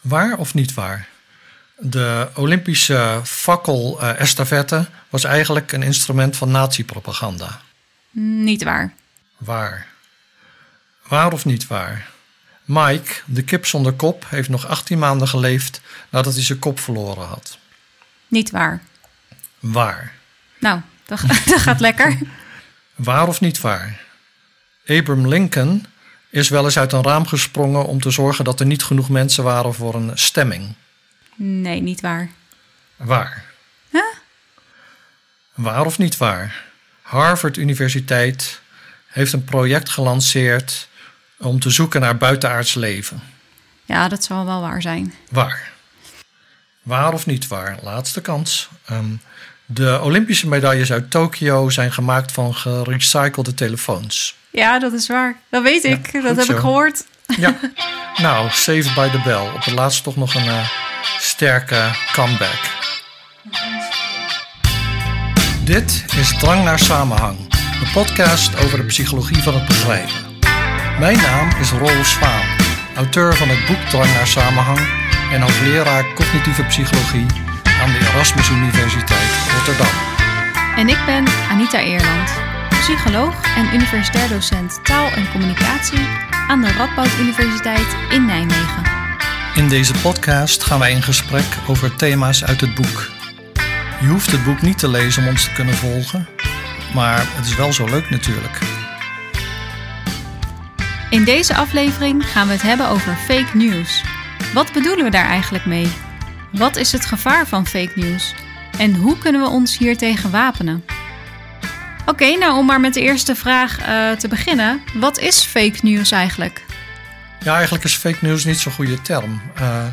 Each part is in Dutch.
Waar of niet waar? De Olympische fakkel-estafette was eigenlijk een instrument van nazi-propaganda. Niet waar. Waar? Waar of niet waar? Mike, de kip zonder kop, heeft nog 18 maanden geleefd nadat hij zijn kop verloren had. Niet waar. Waar? Nou, dat, dat gaat lekker. Waar of niet waar? Abraham Lincoln is wel eens uit een raam gesprongen om te zorgen dat er niet genoeg mensen waren voor een stemming. Nee, niet waar. Waar? Huh? Waar of niet waar? Harvard Universiteit heeft een project gelanceerd om te zoeken naar buitenaards leven. Ja, dat zal wel waar zijn. Waar? Waar of niet waar? Laatste kans. Ehm, de Olympische medailles uit Tokio zijn gemaakt van gerecyclede telefoons. Ja, dat is waar. Dat weet Ja, ik. dat heb zo. ik gehoord. Ja, nou, saved by the bell. Op het laatst toch nog een eh, sterke comeback. Dit is Drang naar Samenhang, de podcast over de psychologie van het begrijpen. Mijn naam is Rolf Zwaan, auteur van het boek Drang naar Samenhang en hoogleraar cognitieve psychologie aan de Erasmus Universiteit Rotterdam. En ik ben Anita Eerland, psycholoog en universitair docent taal en communicatie aan de Radboud Universiteit in Nijmegen. In deze podcast gaan wij in gesprek over thema's uit het boek. Je hoeft het boek niet te lezen om ons te kunnen volgen, maar het is wel zo leuk natuurlijk. In deze aflevering gaan we het hebben over fake news. Wat bedoelen we daar eigenlijk mee? Wat is het gevaar van fake news? En hoe kunnen we ons hiertegen wapenen? Oké, nou om maar met de eerste vraag eh, te beginnen. Wat is fake news eigenlijk? Ja, eigenlijk is fake news niet zo'n goede term. eh,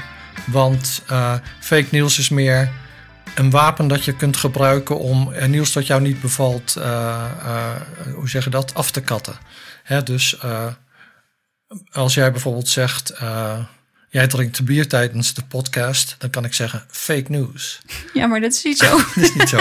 want eh, fake news is meer een wapen dat je kunt gebruiken om nieuws dat jou niet bevalt, hoe zeg je dat, af te katten. Hè, dus als jij bijvoorbeeld zegt, jij drinkt bier tijdens de podcast, dan kan ik zeggen fake news. Ja, maar dat is niet zo. Dat is niet zo.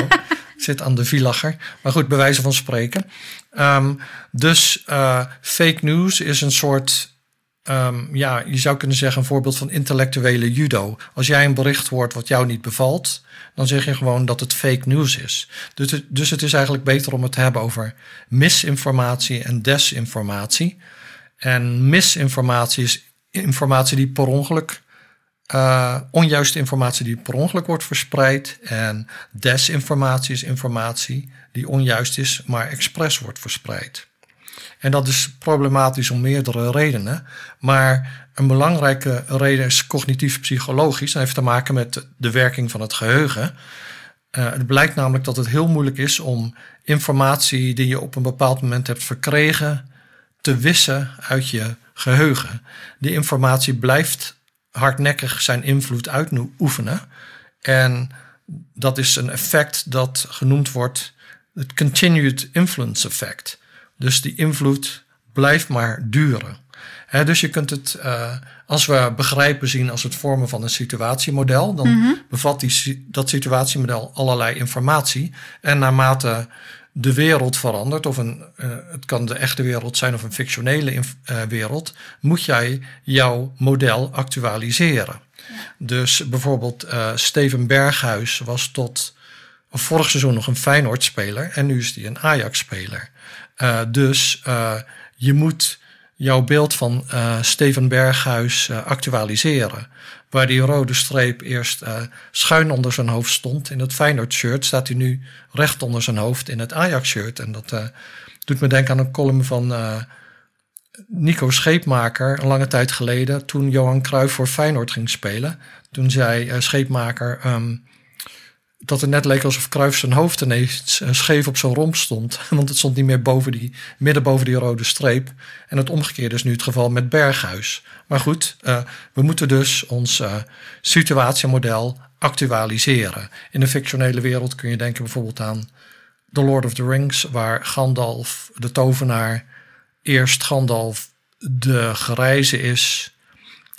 Ik zit aan de villacher. Maar goed, bij wijze van spreken. Ehm, dus eh, fake news is een soort, ehm, ja, je zou kunnen zeggen een voorbeeld van intellectuele judo. Als jij een bericht hoort wat jou niet bevalt, dan zeg je gewoon dat het fake news is. Dus het, dus het is eigenlijk beter om het te hebben over misinformatie en desinformatie. En misinformatie is informatie die per ongeluk eh, onjuiste informatie die per ongeluk wordt verspreid. En desinformatie is informatie die onjuist is, maar expres wordt verspreid. En dat is problematisch om meerdere redenen. Maar een belangrijke reden is cognitief-psychologisch. En heeft te maken met de werking van het geheugen. Eh, het blijkt namelijk dat het heel moeilijk is om informatie die je op een bepaald moment hebt verkregen te wissen uit je geheugen. Die informatie blijft hardnekkig zijn invloed uitoefenen. En dat is een effect dat genoemd wordt het continued influence effect. Dus die invloed blijft maar duren. Dus je kunt het, eh, als we begrijpen zien als het vormen van een situatiemodel, dan bevat die, dat situatiemodel allerlei informatie. En naarmate de wereld verandert, of een, eh, het kan de echte wereld zijn of een fictionele eh, wereld, moet jij jouw model actualiseren. Dus bijvoorbeeld eh, Steven Berghuis was tot vorig seizoen nog een Feyenoord-speler en nu is hij een Ajax-speler. Dus je moet jouw beeld van Steven Berghuis actualiseren. Waar die rode streep eerst eh, schuin onder zijn hoofd stond in het Feyenoord-shirt, staat hij nu recht onder zijn hoofd in het Ajax-shirt. En dat eh, doet me denken aan een column van eh, Nico Scheepmaker, een lange tijd geleden, toen Johan Cruijff voor Feyenoord ging spelen. Toen zei Scheepmaker ehm, dat het net leek alsof Cruijff zijn hoofd ineens eh, scheef op zijn romp stond. Want het stond niet meer boven die, midden boven die rode streep. En het omgekeerde is nu het geval met Berghuis. Maar goed, eh, we moeten dus ons eh, situatiemodel actualiseren. In de fictionele wereld kun je denken bijvoorbeeld aan The Lord of the Rings, waar Gandalf, de tovenaar, eerst Gandalf de grijze is.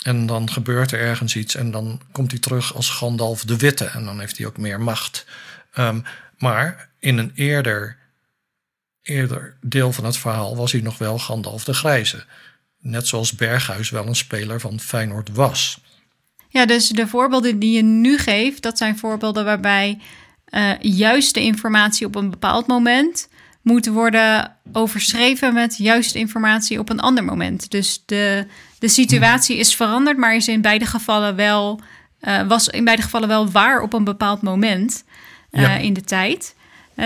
En dan gebeurt er ergens iets en dan komt hij terug als Gandalf de Witte. En dan heeft hij ook meer macht. Ehm, maar in een eerder, eerder deel van het verhaal was hij nog wel Gandalf de Grijze. Net zoals Berghuis wel een speler van Feyenoord was. Ja, dus de voorbeelden die je nu geeft, dat zijn voorbeelden waarbij uh, juiste informatie op een bepaald moment moet worden overschreven met juiste informatie op een ander moment. Dus de, de situatie is veranderd, maar is in beide gevallen wel, uh, was in beide gevallen wel waar op een bepaald moment uh, ja. in de tijd.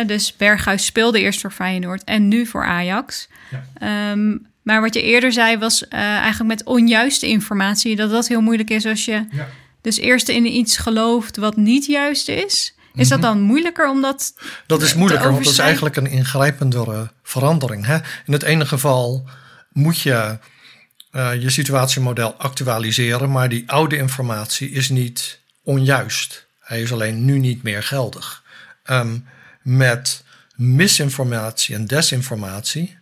dus Berghuis speelde eerst voor Feyenoord en nu voor Ajax. Ja. Um, maar wat je eerder zei was eigenlijk met onjuiste informatie, dat dat heel moeilijk is als je ja. dus eerst in iets gelooft wat niet juist is. Is dat dan moeilijker om dat Dat is moeilijker, want dat is eigenlijk een ingrijpendere verandering. Hè? In het ene geval moet je uh, je situatiemodel actualiseren, maar die oude informatie is niet onjuist. Hij is alleen nu niet meer geldig. Um, met misinformatie en desinformatie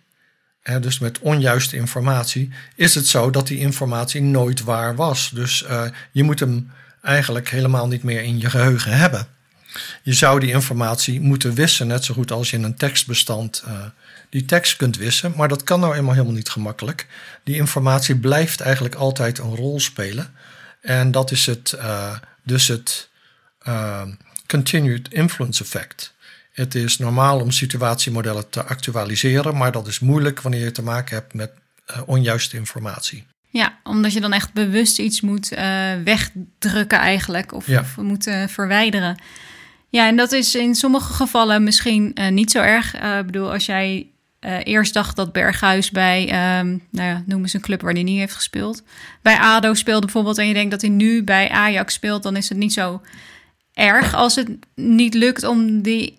dus met onjuiste informatie, is het zo dat die informatie nooit waar was. Dus uh, je moet hem eigenlijk helemaal niet meer in je geheugen hebben. Je zou die informatie moeten wissen, net zo goed als je in een tekstbestand uh, die tekst kunt wissen. Maar dat kan nou eenmaal helemaal niet gemakkelijk. Die informatie blijft eigenlijk altijd een rol spelen. En dat is het, uh, dus het continued influence effect. Het is normaal om situatiemodellen te actualiseren, maar dat is moeilijk wanneer je te maken hebt met onjuiste informatie. Ja, omdat je dan echt bewust iets moet uh, wegdrukken eigenlijk of, ja. of moet uh, verwijderen. Ja, en dat is in sommige gevallen misschien niet zo erg. Ik bedoel, als jij eerst dacht dat Berghuis bij, um, nou ja, noem eens een club waar hij niet heeft gespeeld. Bij ADO speelde bijvoorbeeld en je denkt dat hij nu bij Ajax speelt, dan is het niet zo erg als het niet lukt om die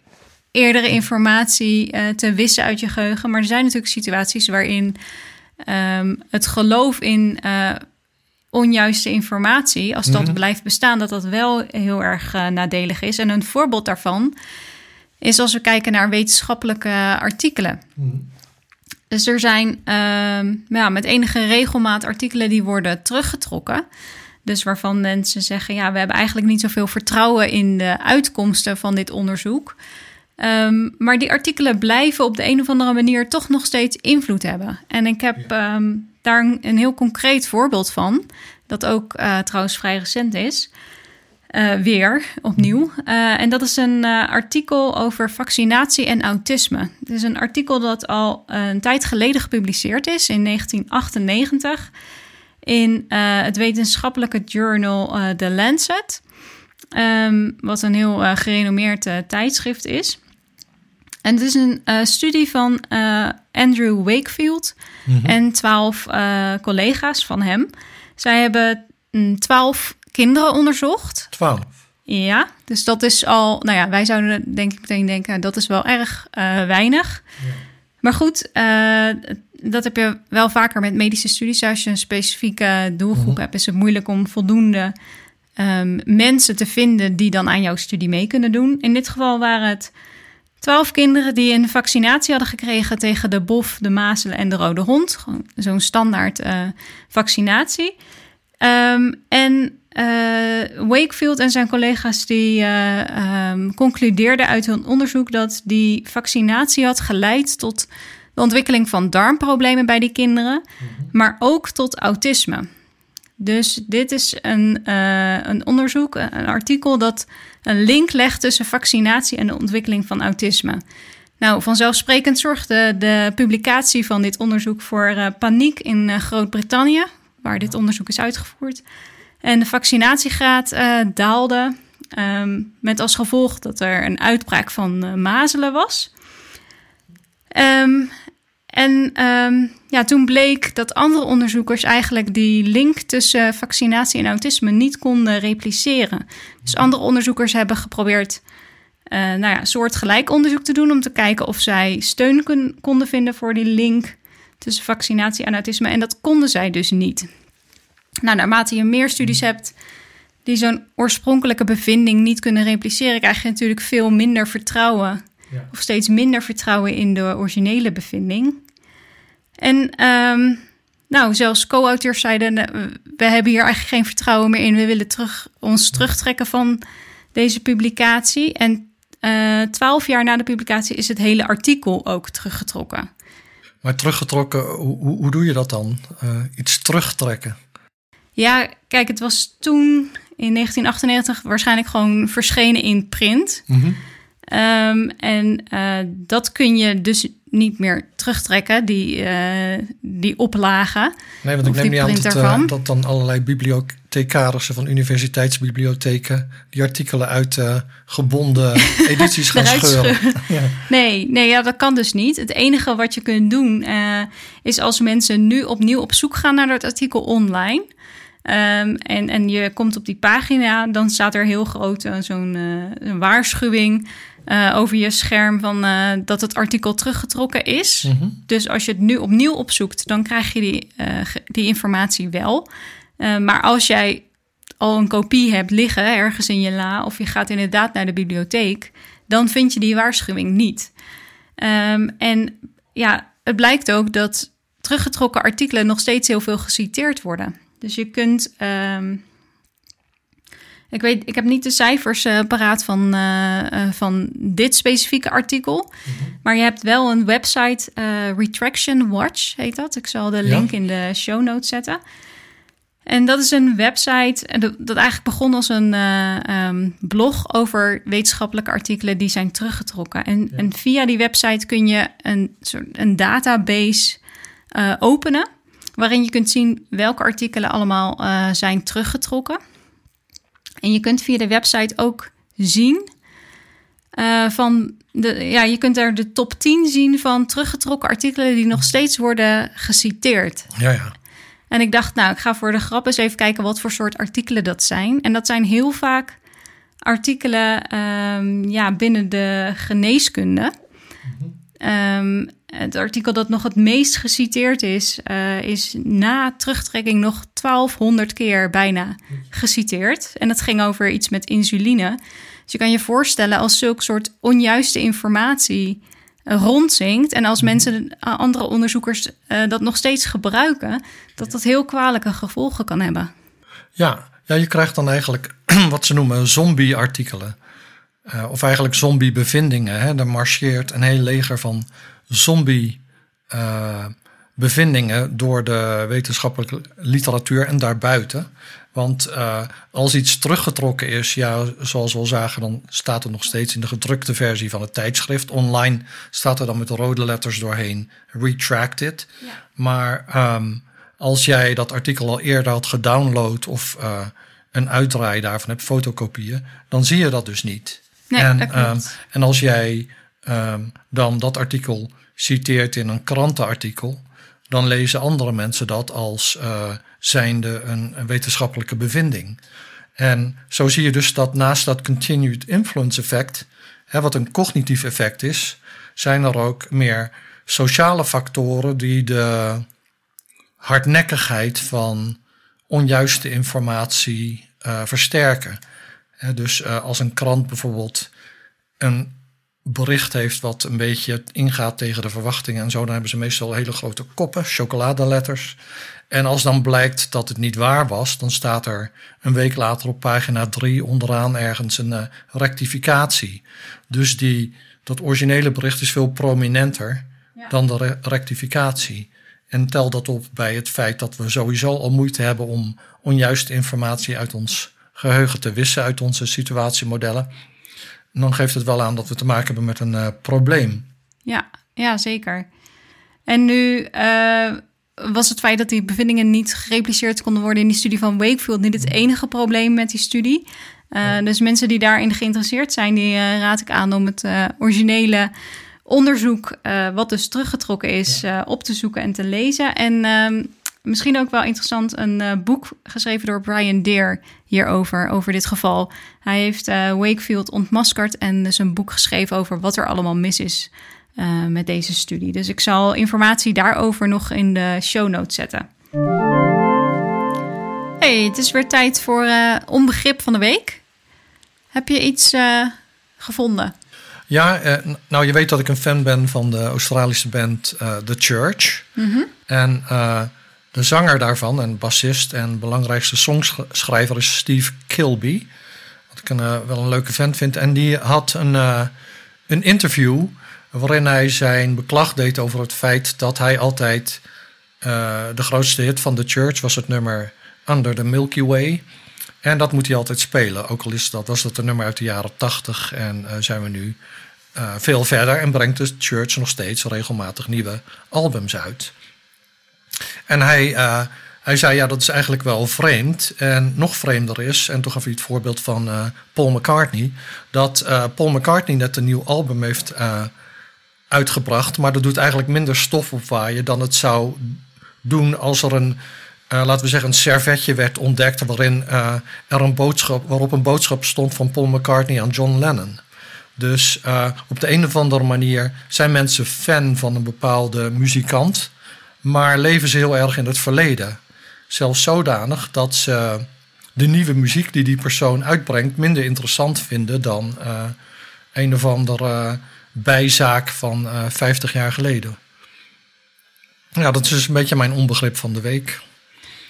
eerdere informatie te wissen uit je geheugen. Maar er zijn natuurlijk situaties waarin um, het geloof in onjuiste informatie, als dat mm -hmm. blijft bestaan, dat dat wel heel erg uh, nadelig is. En een voorbeeld daarvan is als we kijken naar wetenschappelijke artikelen. Mm -hmm. Dus er zijn um, ja, met enige regelmaat artikelen die worden teruggetrokken. Dus waarvan mensen zeggen: ja, we hebben eigenlijk niet zoveel vertrouwen in de uitkomsten van dit onderzoek. Um, maar die artikelen blijven op de een of andere manier toch nog steeds invloed hebben. En ik heb um, daar een, heel concreet voorbeeld van, dat ook uh, trouwens vrij recent is. Uh, weer opnieuw. Uh, en dat is een artikel over vaccinatie en autisme. Het is een artikel dat al een tijd geleden gepubliceerd is, in 1998, in het wetenschappelijke journal The Lancet. Um, wat een heel gerenommeerd tijdschrift is. En het is een studie van Andrew Wakefield mm-hmm. en twaalf uh, collega's van hem. Zij hebben twaalf kinderen onderzocht. Twaalf? Ja, dus dat is al... Nou ja, wij zouden denk ik meteen denken... dat is wel erg weinig. Ja. Maar goed, dat heb je wel vaker met medische studies. Als je een specifieke doelgroep mm-hmm. hebt... is het moeilijk om voldoende um, mensen te vinden... die dan aan jouw studie mee kunnen doen. In dit geval waren het Twaalf kinderen die een vaccinatie hadden gekregen tegen de bof, de mazelen en de rode hond. Zo'n standaard uh, vaccinatie. Um, en uh, Wakefield en zijn collega's die uh, um, concludeerden uit hun onderzoek dat die vaccinatie had geleid tot de ontwikkeling van darmproblemen bij die kinderen, mm-hmm. maar ook tot autisme. Dus dit is een, uh, een onderzoek, een artikel dat een link legt tussen vaccinatie en de ontwikkeling van autisme. Nou, vanzelfsprekend zorgde de publicatie van dit onderzoek voor uh, paniek in uh, Groot-Brittannië, waar dit onderzoek is uitgevoerd. En de vaccinatiegraad daalde, um, met als gevolg dat er een uitbraak van mazelen was. Um, en um, ja, toen bleek dat andere onderzoekers eigenlijk die link tussen vaccinatie en autisme niet konden repliceren. Dus andere onderzoekers hebben geprobeerd uh, nou ja, soortgelijk onderzoek te doen om te kijken of zij steun konden vinden voor die link tussen vaccinatie en autisme. En dat konden zij dus niet. Nou, naarmate je meer studies hebt die zo'n oorspronkelijke bevinding niet kunnen repliceren, krijg je natuurlijk veel minder vertrouwen ja. Of steeds minder vertrouwen in de originele bevinding. En um, nou, zelfs co-auteurs zeiden: we hebben hier eigenlijk geen vertrouwen meer in. We willen terug, ons terugtrekken van deze publicatie. En uh, twaalf jaar na de publicatie is het hele artikel ook teruggetrokken. Maar teruggetrokken, hoe, hoe doe je dat dan? Uh, iets terugtrekken? Ja, kijk, het was toen in 1998 waarschijnlijk gewoon verschenen in print. Mhm. Ehm, en eh, dat kun je dus niet meer terugtrekken, die, eh, die oplagen. Nee, want ik neem niet aan dat, eh, dat dan allerlei bibliothecarissen van universiteitsbibliotheken die artikelen uit gebonden edities gaan scheuren. Ja. Nee, nee ja, dat kan dus niet. Het enige wat je kunt doen is als mensen nu opnieuw op zoek gaan naar dat artikel online. ehm, en, en je komt op die pagina, dan staat er heel groot eh, zo'n waarschuwing eh, over je scherm van eh, dat het artikel teruggetrokken is. Mhm. Dus als je het nu opnieuw opzoekt, dan krijg je die, eh, die informatie wel. Maar als jij al een kopie hebt liggen ergens in je la, of je gaat inderdaad naar de bibliotheek, dan vind je die waarschuwing niet. Ehm, en ja, het blijkt ook dat teruggetrokken artikelen nog steeds heel veel geciteerd worden. Dus je kunt. ehm, ik weet, ik heb niet de cijfers eh, paraat van, eh, eh, van dit specifieke artikel. Maar je hebt wel een website, Retraction Watch heet dat. Ik zal de Ja. link in de show notes zetten. En dat is een website dat, eigenlijk begon als een eh, ehm, blog over wetenschappelijke artikelen die zijn teruggetrokken. En, en via die website kun je een, soort, een database openen, waarin je kunt zien welke artikelen allemaal zijn teruggetrokken. En je kunt via de website ook zien eh, van de, ja, je kunt er de top 10 zien van teruggetrokken artikelen die nog steeds worden geciteerd. ja, ja. En ik dacht, nou, ik ga voor de grap eens even kijken wat voor soort artikelen dat zijn. En dat zijn heel vaak artikelen ehm, ja, binnen de geneeskunde. Ehm, het artikel dat nog het meest geciteerd is, eh, is na terugtrekking nog 1200 keer bijna geciteerd. En dat ging over iets met insuline. Dus je kan je voorstellen als zulk soort onjuiste informatie rondzinkt. En als mensen, eh, andere onderzoekers, eh, dat nog steeds gebruiken, dat dat heel kwalijke gevolgen kan hebben. Ja, ja, je krijgt dan eigenlijk wat ze noemen zombie-artikelen. Eh, of eigenlijk zombie-bevindingen. Hè. Er marcheert een heel leger van zombie-bevindingen door de wetenschappelijke literatuur en daarbuiten. Want eh, als iets teruggetrokken is, ja, zoals we al zagen, dan staat het nog steeds in de gedrukte versie van het tijdschrift. Online staat er dan met de rode letters doorheen retracted. Maar ehm, als jij dat artikel al eerder had gedownload of eh, een uitdraai daarvan hebt, fotokopieën, dan zie je dat dus niet. Nee, en, dat klopt. ehm, en als jij ehm, dan dat artikel citeert in een krantenartikel, dan lezen andere mensen dat als eh, zijnde een, een wetenschappelijke bevinding. En zo zie je dus dat naast dat continued influence effect, hè, wat een cognitief effect is, zijn er ook meer sociale factoren die de hardnekkigheid van onjuiste informatie eh, versterken. Dus eh, als een krant bijvoorbeeld een bericht heeft wat een beetje ingaat tegen de verwachtingen en zo, dan hebben ze meestal hele grote koppen, chocoladeletters. En als dan blijkt dat het niet waar was, dan staat er een week later op pagina 3 onderaan ergens een eh, rectificatie. Dus die, dat originele bericht is veel prominenter dan de re- rectificatie. En tel dat op bij het feit dat we sowieso al moeite hebben om onjuiste informatie uit ons geheugen te wissen, uit onze situatiemodellen. En dan geeft het wel aan dat we te maken hebben met een eh, probleem. Ja, ja, zeker. En nu eh, was het feit dat die bevindingen niet gerepliceerd konden worden in die studie van Wakefield niet het enige probleem met die studie. Eh, Dus mensen die daarin geïnteresseerd zijn, die raad ik aan om het originele onderzoek, wat dus teruggetrokken is, op te zoeken en te lezen. En ehm, misschien ook wel interessant, een eh, boek geschreven door Brian Deer hierover, over dit geval. Hij heeft eh, Wakefield ontmaskerd en dus een boek geschreven over wat er allemaal mis is eh, met deze studie. Dus ik zal informatie daarover nog in de show notes zetten. Hey, het is weer tijd voor onbegrip van de week. Heb je iets gevonden? Ja, eh, nou je weet dat ik een fan ben van de Australische band The Church. En eh, de zanger daarvan, en bassist en belangrijkste songschrijver is Steve Kilby. Wat ik een, eh, wel een leuke vent vind. En die had een, eh, een interview waarin hij zijn beklag deed over het feit dat hij altijd... eh, de grootste hit van The Church was het nummer Under the Milky Way. En dat moet hij altijd spelen. Ook al is dat, was dat een nummer uit de jaren 80 en zijn we nu veel verder en brengt de Church nog steeds regelmatig nieuwe albums uit. En hij, uh, hij zei, ja, dat is eigenlijk wel vreemd. En nog vreemder is, en toch gaf hij het voorbeeld van uh, Paul McCartney, dat Paul McCartney net een nieuw album heeft uitgebracht, maar dat doet eigenlijk minder stof opwaaien dan het zou doen als er een, laten we zeggen, een servetje werd ontdekt waarin er een boodschap, waarop een boodschap stond van Paul McCartney aan John Lennon. Dus op de een of andere manier zijn mensen fan van een bepaalde muzikant, maar leven ze heel erg in het verleden. Zelfs zodanig dat ze de nieuwe muziek die die persoon uitbrengt minder interessant vinden dan uh, een of andere bijzaak van uh, 50 jaar geleden. Ja, dat is dus een beetje mijn onbegrip van de week.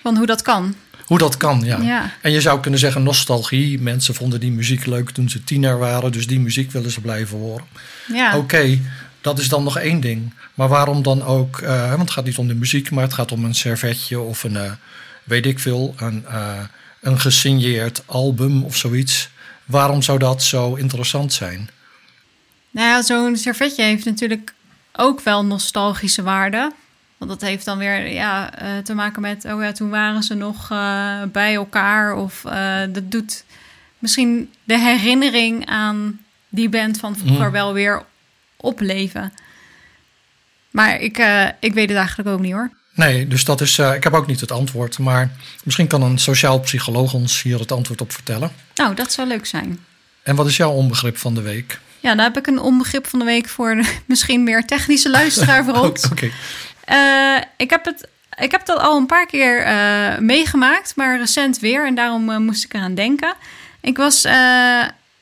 Van hoe dat kan. Hoe dat kan, ja. Ja. En je zou kunnen zeggen nostalgie. Mensen vonden die muziek leuk toen ze tiener waren, dus die muziek willen ze blijven horen. Ja. Oké, dat is dan nog één ding. Maar waarom dan ook, uh, want het gaat niet om de muziek, maar het gaat om een servetje of een, uh, weet ik veel, een, uh, een gesigneerd album of zoiets. Waarom zou dat zo interessant zijn? Nou ja, zo'n servetje heeft natuurlijk ook wel nostalgische waarde. Want dat heeft dan weer ja, te maken met, oh ja, toen waren ze nog bij elkaar. Of dat doet misschien de herinnering aan die band van vroeger mm. wel weer opleven. Maar ik, ik weet het eigenlijk ook niet hoor. Nee, dus dat is, ik heb ook niet het antwoord. Maar misschien kan een sociaal psycholoog ons hier het antwoord op vertellen. Nou, dat zou leuk zijn. En wat is jouw onbegrip van de week? Ja, dan heb ik een onbegrip van de week voor de misschien meer technische luisteraar voor ons. Oké. Okay. Uh, ik, heb het, ik heb dat al een paar keer meegemaakt, maar recent weer. En daarom moest ik eraan denken. Ik was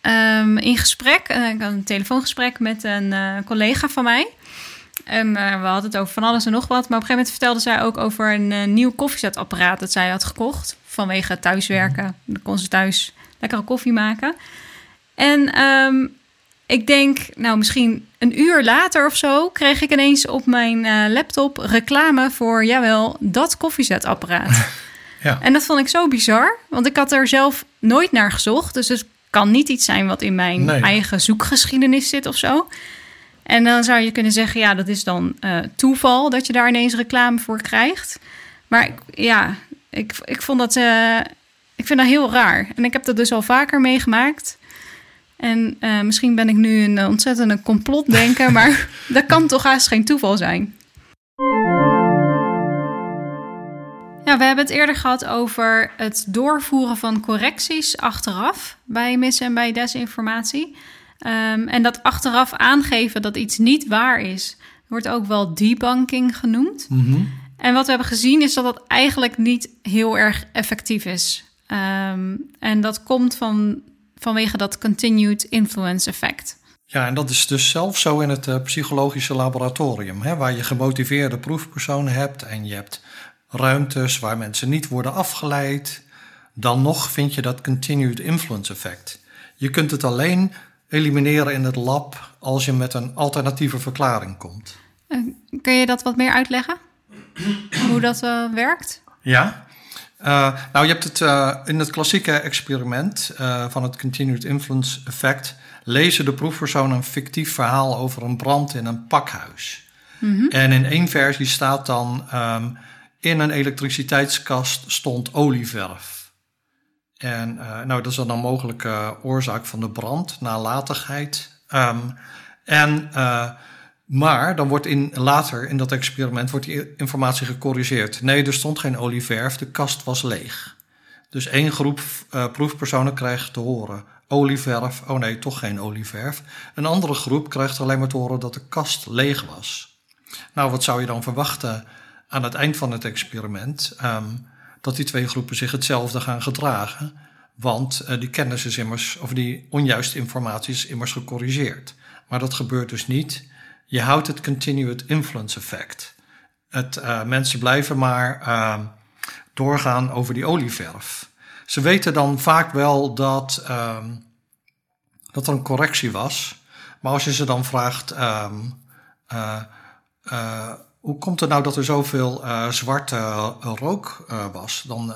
um, in gesprek, ik had een telefoongesprek met een collega van mij. En we hadden het over van alles en nog wat. Maar op een gegeven moment vertelde zij ook over een nieuw koffiezetapparaat dat zij had gekocht. Vanwege thuiswerken. Dan kon ze thuis lekkere koffie maken. En um, ik denk, nou misschien een uur later of zo, kreeg ik ineens op mijn uh, laptop reclame voor, jawel, dat koffiezetapparaat. ja. En dat vond ik zo bizar, want ik had er zelf nooit naar gezocht. Dus het kan niet iets zijn wat in mijn nee. eigen zoekgeschiedenis zit of zo. En dan zou je kunnen zeggen, ja, dat is dan uh, toeval dat je daar ineens reclame voor krijgt. Maar ja, ik, ik vond dat, uh, ik vind dat heel raar. En ik heb dat dus al vaker meegemaakt. En uh, misschien ben ik nu een ontzettende complotdenker, maar dat kan toch haast geen toeval zijn. We hebben het eerder gehad over het doorvoeren van correcties achteraf bij mis- en bij desinformatie. Um, en dat achteraf aangeven dat iets niet waar is, wordt ook wel debunking genoemd. Mm -hmm. En wat we hebben gezien is dat dat eigenlijk niet heel erg effectief is. Um, en dat komt van vanwege dat continued influence effect. Ja, en dat is dus zelfs zo in het uh, psychologische laboratorium, hè, waar je gemotiveerde proefpersonen hebt en je hebt ruimtes waar mensen niet worden afgeleid. Dan nog vind je dat continued influence effect. Je kunt het alleen elimineren in het lab als je met een alternatieve verklaring komt. Uh, kun je dat wat meer uitleggen? Hoe dat uh, werkt? Ja. Uh, nou, je hebt het uh, in het klassieke experiment van het continued influence effect. Lezen de proefpersonen een fictief verhaal over een brand in een pakhuis. Mm -hmm. En in één versie staat dan: um, in een elektriciteitskast stond olieverf. En nou, dat is dan een mogelijke oorzaak van de brand, nalatigheid. Um, en maar dan wordt in, later in dat experiment wordt die informatie gecorrigeerd. Nee, er stond geen olieverf, de kast was leeg. Dus één groep proefpersonen krijgt te horen olieverf. Oh nee, toch geen olieverf. Een andere groep krijgt alleen maar te horen dat de kast leeg was. Nou, wat zou je dan verwachten aan het eind van het experiment? Um, dat die twee groepen zich hetzelfde gaan gedragen. Want uh, die kennis is immers, of die onjuiste informatie is immers gecorrigeerd. Maar dat gebeurt dus niet je houdt het continued influence effect. Het, uh, mensen blijven maar uh, doorgaan over die olieverf. Ze weten dan vaak wel dat, uh, dat er een correctie was. Maar als je ze dan vraagt, um, hoe komt het nou dat er zoveel zwarte rook was? Dan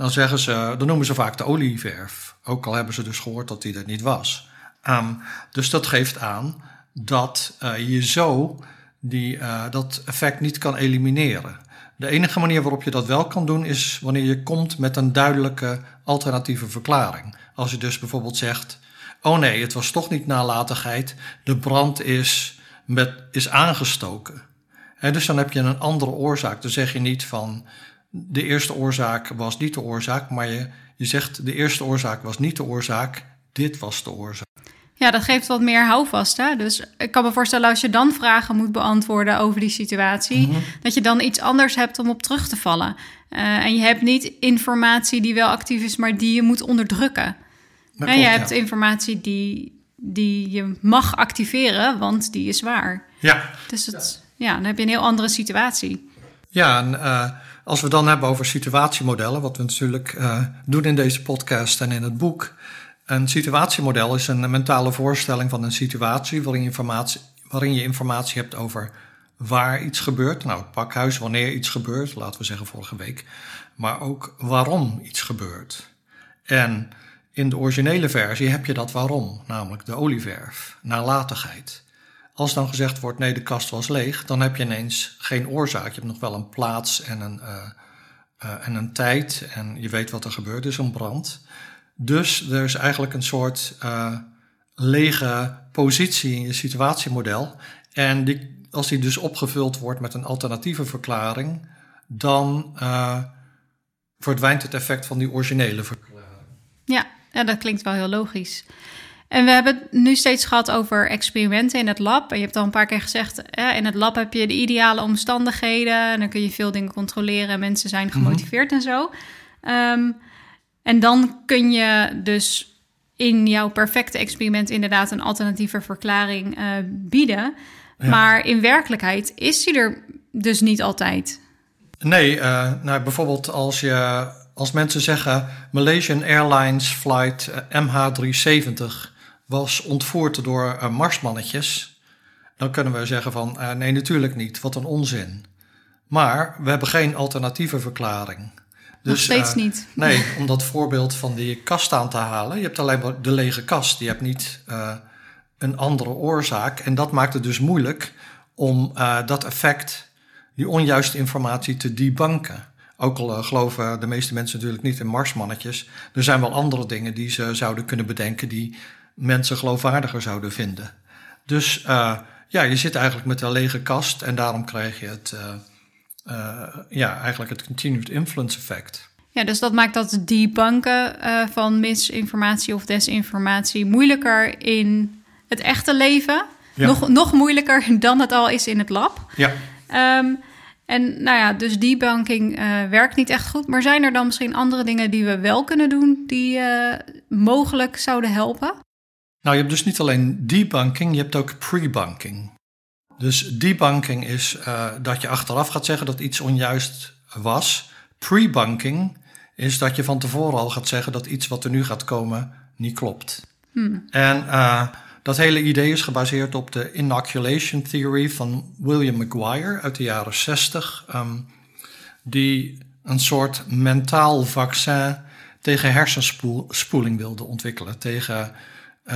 dan zeggen ze, dan noemen ze vaak de olieverf. Ook al hebben ze dus gehoord dat die er niet was. Ehm, dus dat geeft aan dat uh, je zo die, uh, dat effect niet kan elimineren. De enige manier waarop je dat wel kan doen is wanneer je komt met een duidelijke alternatieve verklaring. Als je dus bijvoorbeeld zegt: Oh nee, het was toch niet nalatigheid, de brand is, met, is aangestoken. He, dus dan heb je een andere oorzaak. Dan zeg je niet van de eerste oorzaak was niet de oorzaak, maar je, je zegt de eerste oorzaak was niet de oorzaak, dit was de oorzaak. Ja, dat geeft wat meer houvast. Hè? Dus ik kan me voorstellen als je dan vragen moet beantwoorden over die situatie, mm -hmm. dat je dan iets anders hebt om op terug te vallen. Uh, en je hebt niet informatie die wel actief is, maar die je moet onderdrukken. Dat en klopt, je hebt ja. informatie die, die je mag activeren, want die is waar. Ja. Dus het, ja. Ja dan heb je een heel andere situatie. Ja, en uh, als we dan hebben over situatiemodellen, wat we natuurlijk uh, doen in deze podcast en in het boek. Een situatiemodel is een mentale voorstelling van een situatie waarin informatie, waarin je informatie hebt over waar iets gebeurt. Nou, het pakhuis, wanneer iets gebeurt, laten we zeggen vorige week. Maar ook waarom iets gebeurt. En in de originele versie heb je dat waarom, namelijk de olieverf, nalatigheid. Als dan gezegd wordt, nee, de kast was leeg, dan heb je ineens geen oorzaak. Je hebt nog wel een plaats en een, uh, uh, en een tijd en je weet wat er gebeurt, dus een brand. Dus er is eigenlijk een soort uh, lege positie in je situatiemodel. En die, als die dus opgevuld wordt met een alternatieve verklaring, dan verdwijnt het effect van die originele verklaring. Ja, ja, dat klinkt wel heel logisch. En we hebben het nu steeds gehad over experimenten in het lab. En je hebt al een paar keer gezegd, in het lab heb je de ideale omstandigheden. En dan kun je veel dingen controleren. En mensen zijn gemotiveerd mm -hmm. en zo. Um, en dan kun je dus in jouw perfecte experiment inderdaad een alternatieve verklaring uh, bieden. Ja. Maar in werkelijkheid is die er dus niet altijd. Nee, uh, nou, bijvoorbeeld als, je, als mensen zeggen Malaysian Airlines flight MH370 was ontvoerd door uh, marsmannetjes, dan kunnen we zeggen van nee, natuurlijk niet, wat een onzin. Maar we hebben geen alternatieve verklaring. Dus, Nog steeds uh, niet. Nee, om dat voorbeeld van die kast aan te halen. Je hebt alleen maar de lege kast. Je hebt niet een andere oorzaak. En dat maakt het dus moeilijk om dat effect, die onjuiste informatie, te debunken. Ook al geloven de meeste mensen natuurlijk niet in marsmannetjes. Er zijn wel andere dingen die ze zouden kunnen bedenken die mensen geloofwaardiger zouden vinden. Dus ja, je zit eigenlijk met een lege kast en daarom krijg je het uh, ja, eigenlijk het continued influence effect. Ja, dus dat maakt dat debunken uh, van misinformatie of desinformatie moeilijker in het echte leven. Ja. Nog, nog moeilijker dan het al is in het lab. Ja. Um, en nou ja, dus debunking uh, werkt niet echt goed. Maar zijn er dan misschien andere dingen die we wel kunnen doen die uh, mogelijk zouden helpen? Nou, je hebt dus niet alleen debunking, je hebt ook prebunking. Dus debunking is uh, dat je achteraf gaat zeggen dat iets onjuist was. Prebunking is dat je van tevoren al gaat zeggen dat iets wat er nu gaat komen niet klopt. Hmm. En uh, dat hele idee is gebaseerd op de inoculation theory van William McGuire uit de jaren 60, um, die een soort mentaal vaccin tegen hersenspoeling wilde ontwikkelen, tegen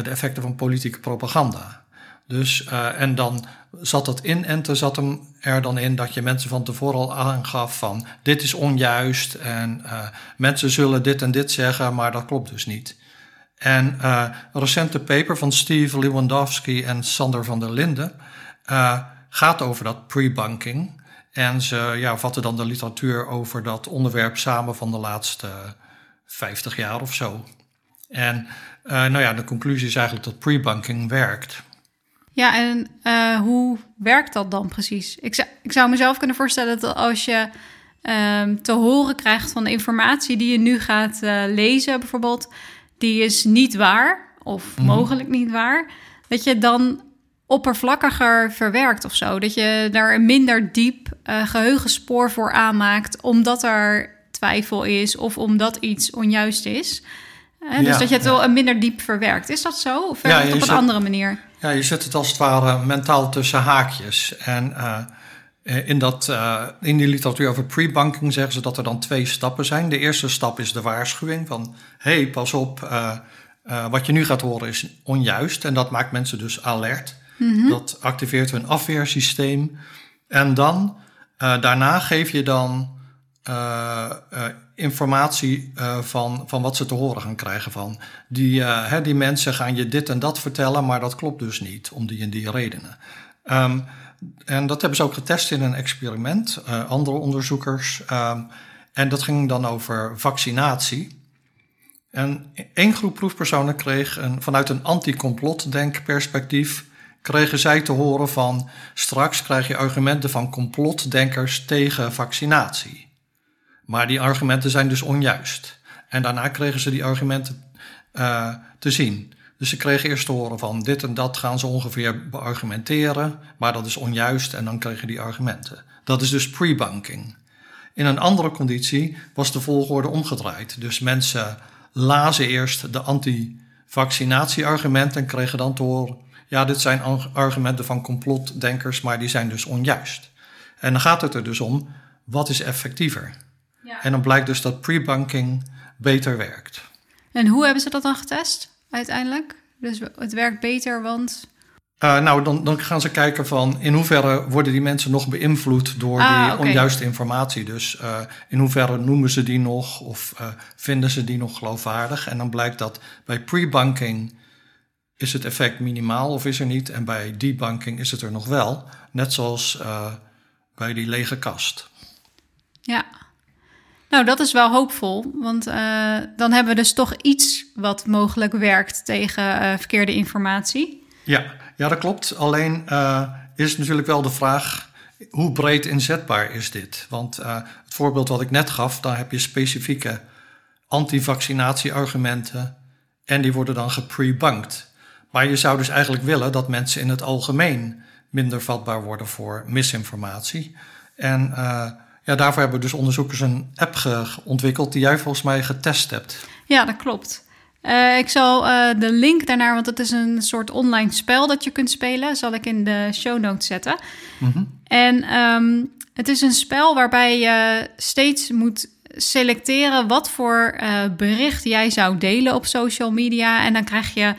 de effecten van politieke propaganda. Dus, uh, en dan zat dat in en er zat hem er dan in dat je mensen van tevoren al aangaf van dit is onjuist en uh, mensen zullen dit en dit zeggen, maar dat klopt dus niet. En een recente paper van Steve Lewandowski en Sander van der Linden gaat over dat pre-bunking. En ze ja, vatten dan de literatuur over dat onderwerp samen van de laatste 50 jaar of zo. En nou ja, de conclusie is eigenlijk dat pre-bunking werkt. Ja, en uh, hoe werkt dat dan precies? Ik zou, ik zou mezelf kunnen voorstellen dat als je um, te horen krijgt van de informatie die je nu gaat uh, lezen, bijvoorbeeld, die is niet waar of mm -hmm. mogelijk niet waar, dat je dan oppervlakkiger verwerkt of zo. Dat je daar een minder diep uh, geheugenspoor voor aanmaakt, omdat er twijfel is of omdat iets onjuist is. Dus ja, dat je het ja. wel minder diep verwerkt. Is dat zo? Of ja, het op een zet, andere manier? Ja, je zet het als het ware mentaal tussen haakjes. En uh, Eh, in, dat, uh, in die literatuur over pre-banking zeggen ze dat er dan twee stappen zijn. De eerste stap is de waarschuwing van... hé, hey, pas op, uh, wat je nu gaat horen is onjuist. En dat maakt mensen dus alert. Mm-hmm. Dat activeert hun afweersysteem. En dan, daarna geef je dan informatie van, van wat ze te horen gaan krijgen van. Die, hè, die mensen gaan je dit en dat vertellen, maar dat klopt dus niet om die en die redenen. Um, en dat hebben ze ook getest in een experiment, andere onderzoekers. Um, en dat ging dan over vaccinatie. En één groep proefpersonen kreeg een, vanuit een anti-complotdenkperspectief... kregen zij te horen van... straks krijg je argumenten van complotdenkers tegen vaccinatie. Maar die argumenten zijn dus onjuist. En daarna kregen ze die argumenten uh, te zien. Dus ze kregen eerst te horen van dit en dat gaan ze ongeveer beargumenteren, maar dat is onjuist en dan kregen die argumenten. Dat is dus pre-bunking. In een andere conditie was de volgorde omgedraaid. Dus mensen lazen eerst de anti-vaccinatie-argumenten en kregen dan te horen: ja, dit zijn argumenten van complotdenkers, maar die zijn dus onjuist. En dan gaat het er dus om: wat is effectiever? Ja. En dan blijkt dus dat pre-bunking beter werkt. En hoe hebben ze dat dan getest? uiteindelijk. Dus het werkt beter, want. Uh, nou, dan, dan gaan ze kijken van in hoeverre worden die mensen nog beïnvloed door ah, die onjuiste informatie. Dus uh, in hoeverre noemen ze die nog of uh, vinden ze die nog geloofwaardig. En dan blijkt dat bij pre-banking is het effect minimaal of is er niet. En bij debunking is het er nog wel. Net zoals bij die lege kast. Ja, nou, dat is wel hoopvol, want uh, dan hebben we dus toch iets wat mogelijk werkt tegen uh, verkeerde informatie. Ja, ja, dat klopt. Alleen uh, is natuurlijk wel de vraag hoe breed inzetbaar is dit? Want het voorbeeld wat ik net gaf, daar heb je specifieke anti-vaccinatie-argumenten en die worden dan geprebunked. Maar je zou dus eigenlijk willen dat mensen in het algemeen minder vatbaar worden voor misinformatie. En ja, daarvoor hebben dus onderzoekers een app ontwikkeld die jij volgens mij getest hebt. Ja, dat klopt. Uh, ik zal uh, de link daarnaar, want het is een soort online spel dat je kunt spelen, zal ik in de show notes zetten. Mm -hmm. En um, het is een spel waarbij je steeds moet selecteren wat voor uh, bericht jij zou delen op social media. En dan krijg je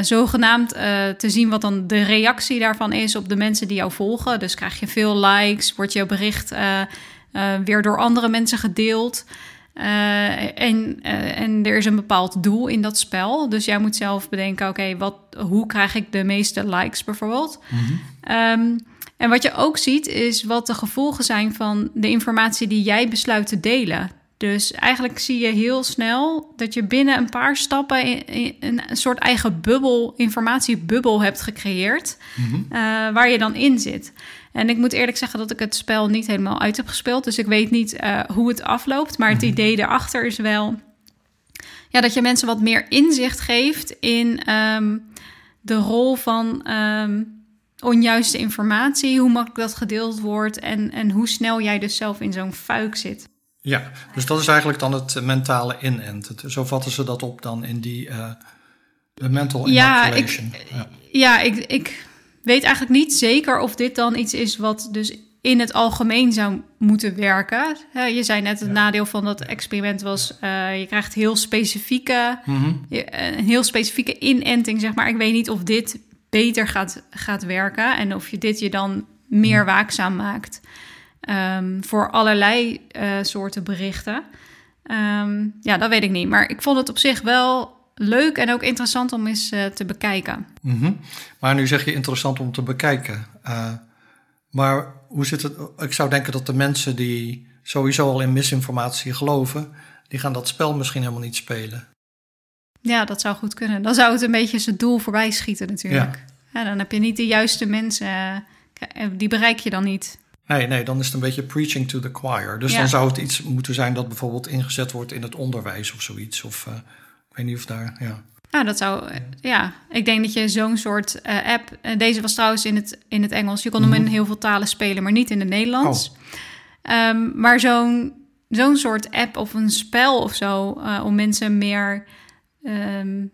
zogenaamd te zien wat dan de reactie daarvan is op de mensen die jou volgen. Dus krijg je veel likes, wordt jouw bericht uh, weer door andere mensen gedeeld. Uh, en, uh, en er is een bepaald doel in dat spel. Dus jij moet zelf bedenken: oké, wat, hoe krijg ik de meeste likes bijvoorbeeld? Mm-hmm. Um, en wat je ook ziet, is wat de gevolgen zijn van de informatie die jij besluit te delen. Dus eigenlijk zie je heel snel dat je binnen een paar stappen een soort eigen bubbel, informatiebubbel hebt gecreëerd, uh, waar je dan in zit. En ik moet eerlijk zeggen dat ik het spel niet helemaal uit heb gespeeld. Dus ik weet niet uh, hoe het afloopt. Maar het mhm. idee daarachter is wel ja, dat je mensen wat meer inzicht geeft in um, de rol van um, onjuiste informatie, hoe makkelijk dat gedeeld wordt en, en hoe snel jij dus zelf in zo'n fuik zit. Ja, dus dat is eigenlijk dan het mentale inenten. Zo vatten ze dat op dan in die uh, mental inoculation. Ja, ik, ja. ja ik, ik weet eigenlijk niet zeker of dit dan iets is wat dus in het algemeen zou moeten werken. Je zei net, het nadeel van dat experiment was... Uh, je krijgt heel specifieke, mm een heel specifieke inenting, zeg maar. Ik weet niet of dit beter gaat, gaat werken... en of je dit je dan meer mhm. waakzaam maakt... Um, voor allerlei uh, soorten berichten. Um, ja, dat weet ik niet. Maar ik vond het op zich wel leuk en ook interessant om eens uh, te bekijken. Mm -hmm. Maar nu zeg je interessant om te bekijken. Uh, maar hoe zit het? Ik zou denken dat de mensen die sowieso al in misinformatie geloven, die gaan dat spel misschien helemaal niet spelen. Ja, dat zou goed kunnen. Dan zou het een beetje zijn doel voorbij schieten natuurlijk. Ja. ja dan heb je niet de juiste mensen, uh, die bereik je dan niet. Nee, nee, dan is het een beetje preaching to the choir. Dus ja. dan zou het iets moeten zijn dat bijvoorbeeld ingezet wordt in het onderwijs of zoiets. Of ik weet niet of daar, ja. Nou, dat zou, ja. Ik denk dat je zo'n soort uh, app... Uh, deze was trouwens in het, in het Engels. Je kon hem in mhm. heel veel talen spelen, maar niet in het Nederlands. Oh. Um, maar zo'n zo'n soort app of een spel of zo... Uh, om mensen meer, um,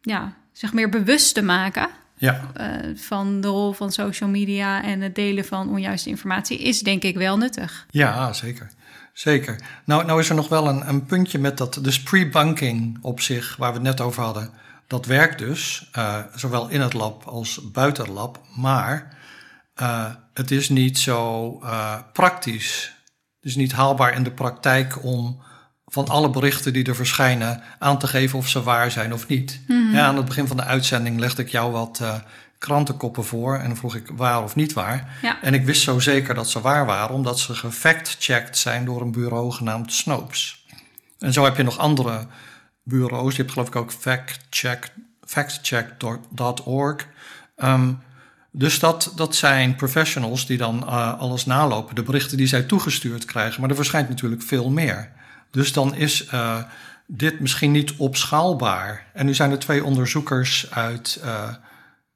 ja, zich meer bewust te maken Ja. Van de rol van social media en het delen van onjuiste informatie is denk ik wel nuttig. Ja, zeker. Zeker. Nou, nou is er nog wel een, een puntje met dat, dus pre-bunking op zich, waar we het net over hadden. Dat werkt dus, uh, zowel in het lab als buiten het lab, maar uh, het is niet zo praktisch. Het is niet haalbaar in de praktijk om van alle berichten die er verschijnen aan te geven of ze waar zijn of niet. Mhm. ja, aan het begin van de uitzending legde ik jou wat krantenkoppen voor en dan vroeg ik waar of niet waar. Ja. En ik wist zo zeker dat ze waar waren, omdat ze gefact-checked zijn door een bureau genaamd Snopes. En zo heb je nog andere bureaus. Je hebt geloof ik ook factcheck, factcheck.org. Um, dus dat, dat zijn professionals die dan uh, alles nalopen, de berichten die zij toegestuurd krijgen. Maar er verschijnt natuurlijk veel meer. Dus dan is uh, dit misschien niet opschaalbaar. En nu zijn er twee onderzoekers uit uh,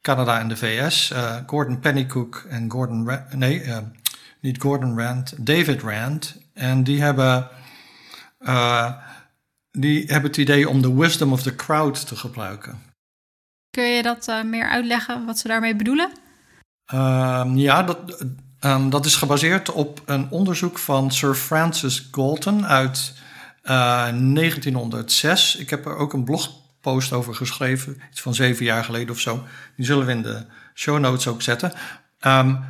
Canada en de VS, uh, Gordon Pennycook en Gordon nee, niet Gordon Rand, David Rand. En die hebben, die hebben het idee om de wisdom of the crowd te gebruiken. Kun je dat meer uitleggen, wat ze daarmee bedoelen? Ehm, ja, dat, um, dat is gebaseerd op een onderzoek van Sir Francis Galton uit uh, 1906. Ik heb er ook een blogpost over geschreven, iets van zeven jaar geleden of zo. Die zullen we in de show notes ook zetten. Um,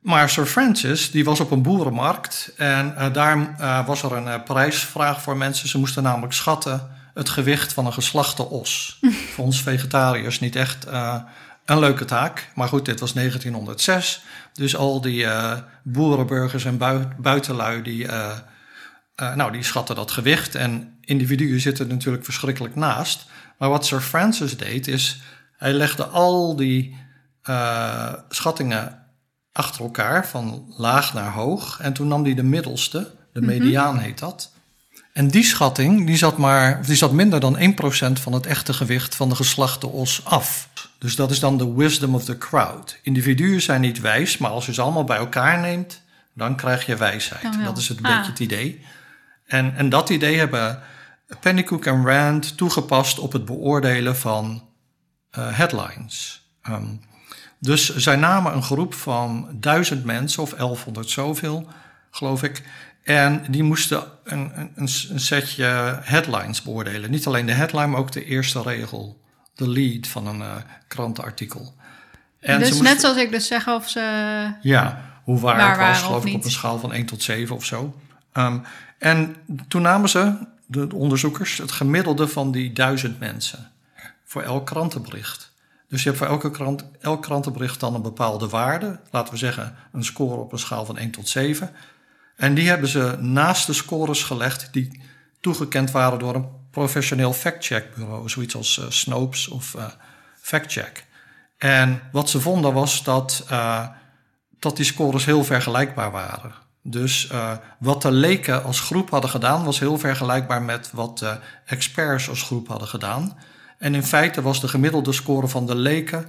maar Sir Francis, die was op een boerenmarkt en uh, daar uh, was er een uh, prijsvraag voor mensen. Ze moesten namelijk schatten het gewicht van een geslachte os. voor ons vegetariërs niet echt een leuke taak. Maar goed, dit was 1906. Dus al die boerenburgers en bui buitenlui, die, nou, die schatten dat gewicht. En individuen zitten natuurlijk verschrikkelijk naast. Maar wat Sir Francis deed, is hij legde al die schattingen achter elkaar, van laag naar hoog. En toen nam hij de middelste, de mediaan mm -hmm. heet dat. En die schatting die zat, maar, die zat minder dan 1% van het echte gewicht van de geslachte os af. Dus dat is dan de wisdom of the crowd. Individuen zijn niet wijs, maar als je ze allemaal bij elkaar neemt, dan krijg je wijsheid. Dat is het ah. beetje het idee. En, en dat idee hebben Pennycook en Rand toegepast op het beoordelen van uh, headlines. Um, dus zij namen een groep van duizend mensen, of 1100 zoveel, geloof ik. En die moesten een, een, een setje headlines beoordelen. Niet alleen de headline, maar ook de eerste regel de lead van een uh, krantenartikel. En dus net zoals ik dus zeg of ze... Ja, hoe waar, waar het was, geloof ik, op een schaal van 1 tot 7 of zo. Um, en toen namen ze, de onderzoekers, het gemiddelde van die duizend mensen. Voor elk krantenbericht. Dus je hebt voor elke krant, elk krantenbericht dan een bepaalde waarde. Laten we zeggen een score op een schaal van 1 tot 7. En die hebben ze naast de scores gelegd die toegekend waren door een professioneel fact-check-bureau, zoiets als uh, Snopes of uh, FactCheck. En wat ze vonden was dat, uh, dat die scores heel vergelijkbaar waren. Dus wat de leken als groep hadden gedaan, was heel vergelijkbaar met wat de experts als groep hadden gedaan. En in feite was de gemiddelde score van de leken,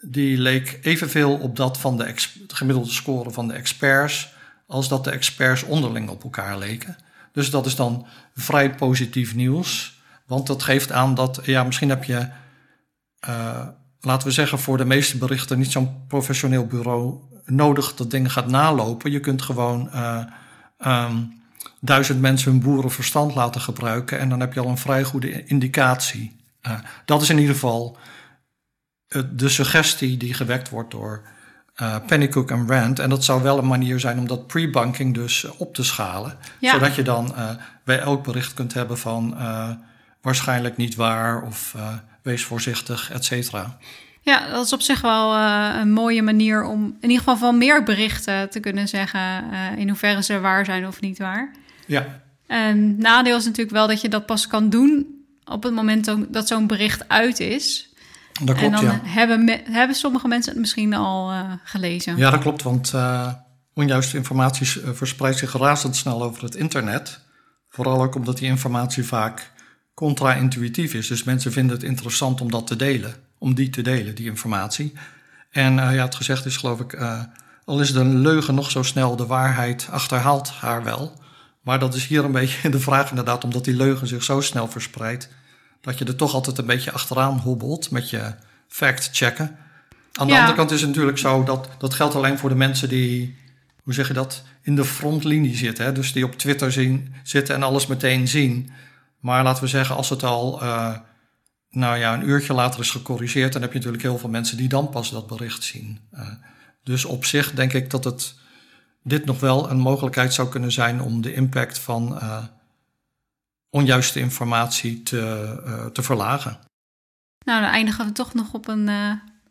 die leek evenveel op dat van de, de gemiddelde score van de experts, als dat de experts onderling op elkaar leken. Dus dat is dan vrij positief nieuws. Want dat geeft aan dat, ja, misschien heb je, uh, laten we zeggen, voor de meeste berichten niet zo'n professioneel bureau nodig dat dingen gaat nalopen. Je kunt gewoon uh, um, duizend mensen hun boerenverstand laten gebruiken en dan heb je al een vrij goede indicatie. Uh, dat is in ieder geval de suggestie die gewekt wordt door uh, Pennycook en Rand. En dat zou wel een manier zijn om dat pre-bunking dus op te schalen. Ja. Zodat je dan uh, bij elk bericht kunt hebben van uh, waarschijnlijk niet waar of wees voorzichtig, et cetera. Ja, dat is op zich wel een mooie manier om in ieder geval van meer berichten te kunnen zeggen in hoeverre ze waar zijn of niet waar. Ja. En nadeel is natuurlijk wel dat je dat pas kan doen op het moment dat zo'n bericht uit is. Dat klopt, en dan ja. hebben, me, hebben sommige mensen het misschien al uh, gelezen. Ja, dat klopt, want onjuiste informatie verspreidt zich razendsnel over het internet. Vooral ook omdat die informatie vaak contra-intuïtief is. Dus mensen vinden het interessant om dat te delen, om die te delen, die informatie. En ja, het gezegd is geloof ik, al is de leugen nog zo snel, de waarheid achterhaalt haar wel. Maar dat is hier een beetje de vraag inderdaad, omdat die leugen zich zo snel verspreidt dat je er toch altijd een beetje achteraan hobbelt met je fact checken. Aan de Ja. andere kant is het natuurlijk zo dat dat geldt alleen voor de mensen die, hoe zeg je dat, in de frontlinie zitten. Hè? Dus die op Twitter zien, zitten en alles meteen zien. Maar laten we zeggen, als het al eh, nou ja, een uurtje later is gecorrigeerd, dan heb je natuurlijk heel veel mensen die dan pas dat bericht zien. Eh, dus op zich denk ik dat het dit nog wel een mogelijkheid zou kunnen zijn om de impact van eh, onjuiste informatie te, eh, te verlagen. Nou, dan eindigen we toch nog op een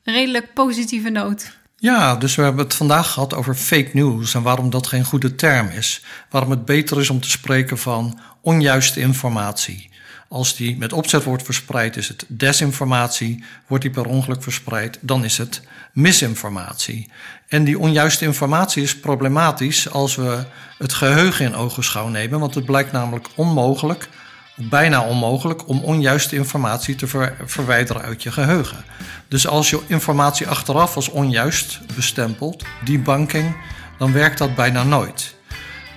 redelijk positieve noot. Ja, dus we hebben het vandaag gehad over fake news en waarom dat geen goede term is. Waarom het beter is om te spreken van onjuiste informatie. Als die met opzet wordt verspreid, is het desinformatie. Wordt die per ongeluk verspreid, dan is het misinformatie. En die onjuiste informatie is problematisch als we het geheugen in ogenschouw nemen, want het blijkt namelijk onmogelijk, bijna onmogelijk, om onjuiste informatie te ver- verwijderen uit je geheugen. Dus als je informatie achteraf als onjuist bestempelt, debunking, dan werkt dat bijna nooit.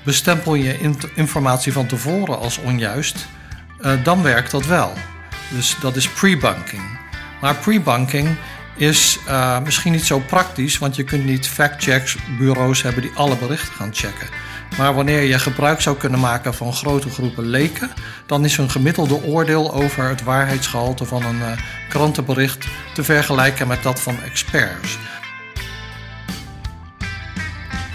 Bestempel je in- informatie van tevoren als onjuist, dan werkt dat wel. Dus dat is pre-bunking. Maar pre-bunking is eh, misschien niet zo praktisch, want je kunt niet fact-checks bureaus hebben die alle berichten gaan checken. Maar wanneer je gebruik zou kunnen maken van grote groepen leken, dan is een gemiddelde oordeel over het waarheidsgehalte van een eh, krantenbericht te vergelijken met dat van experts.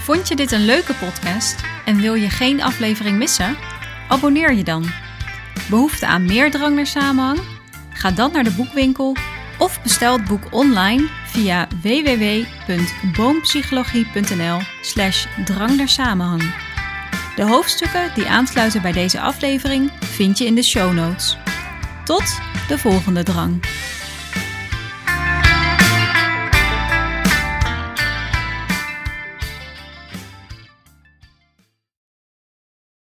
Vond je dit een leuke podcast en wil je geen aflevering missen? Abonneer je dan. Behoefte aan meer drang naar samenhang? Ga dan naar de boekwinkel of bestel het boek online via www.boompsychologie.nl slash drang naar samenhang. De hoofdstukken die aansluiten bij deze aflevering vind je in de show notes. Tot de volgende drang.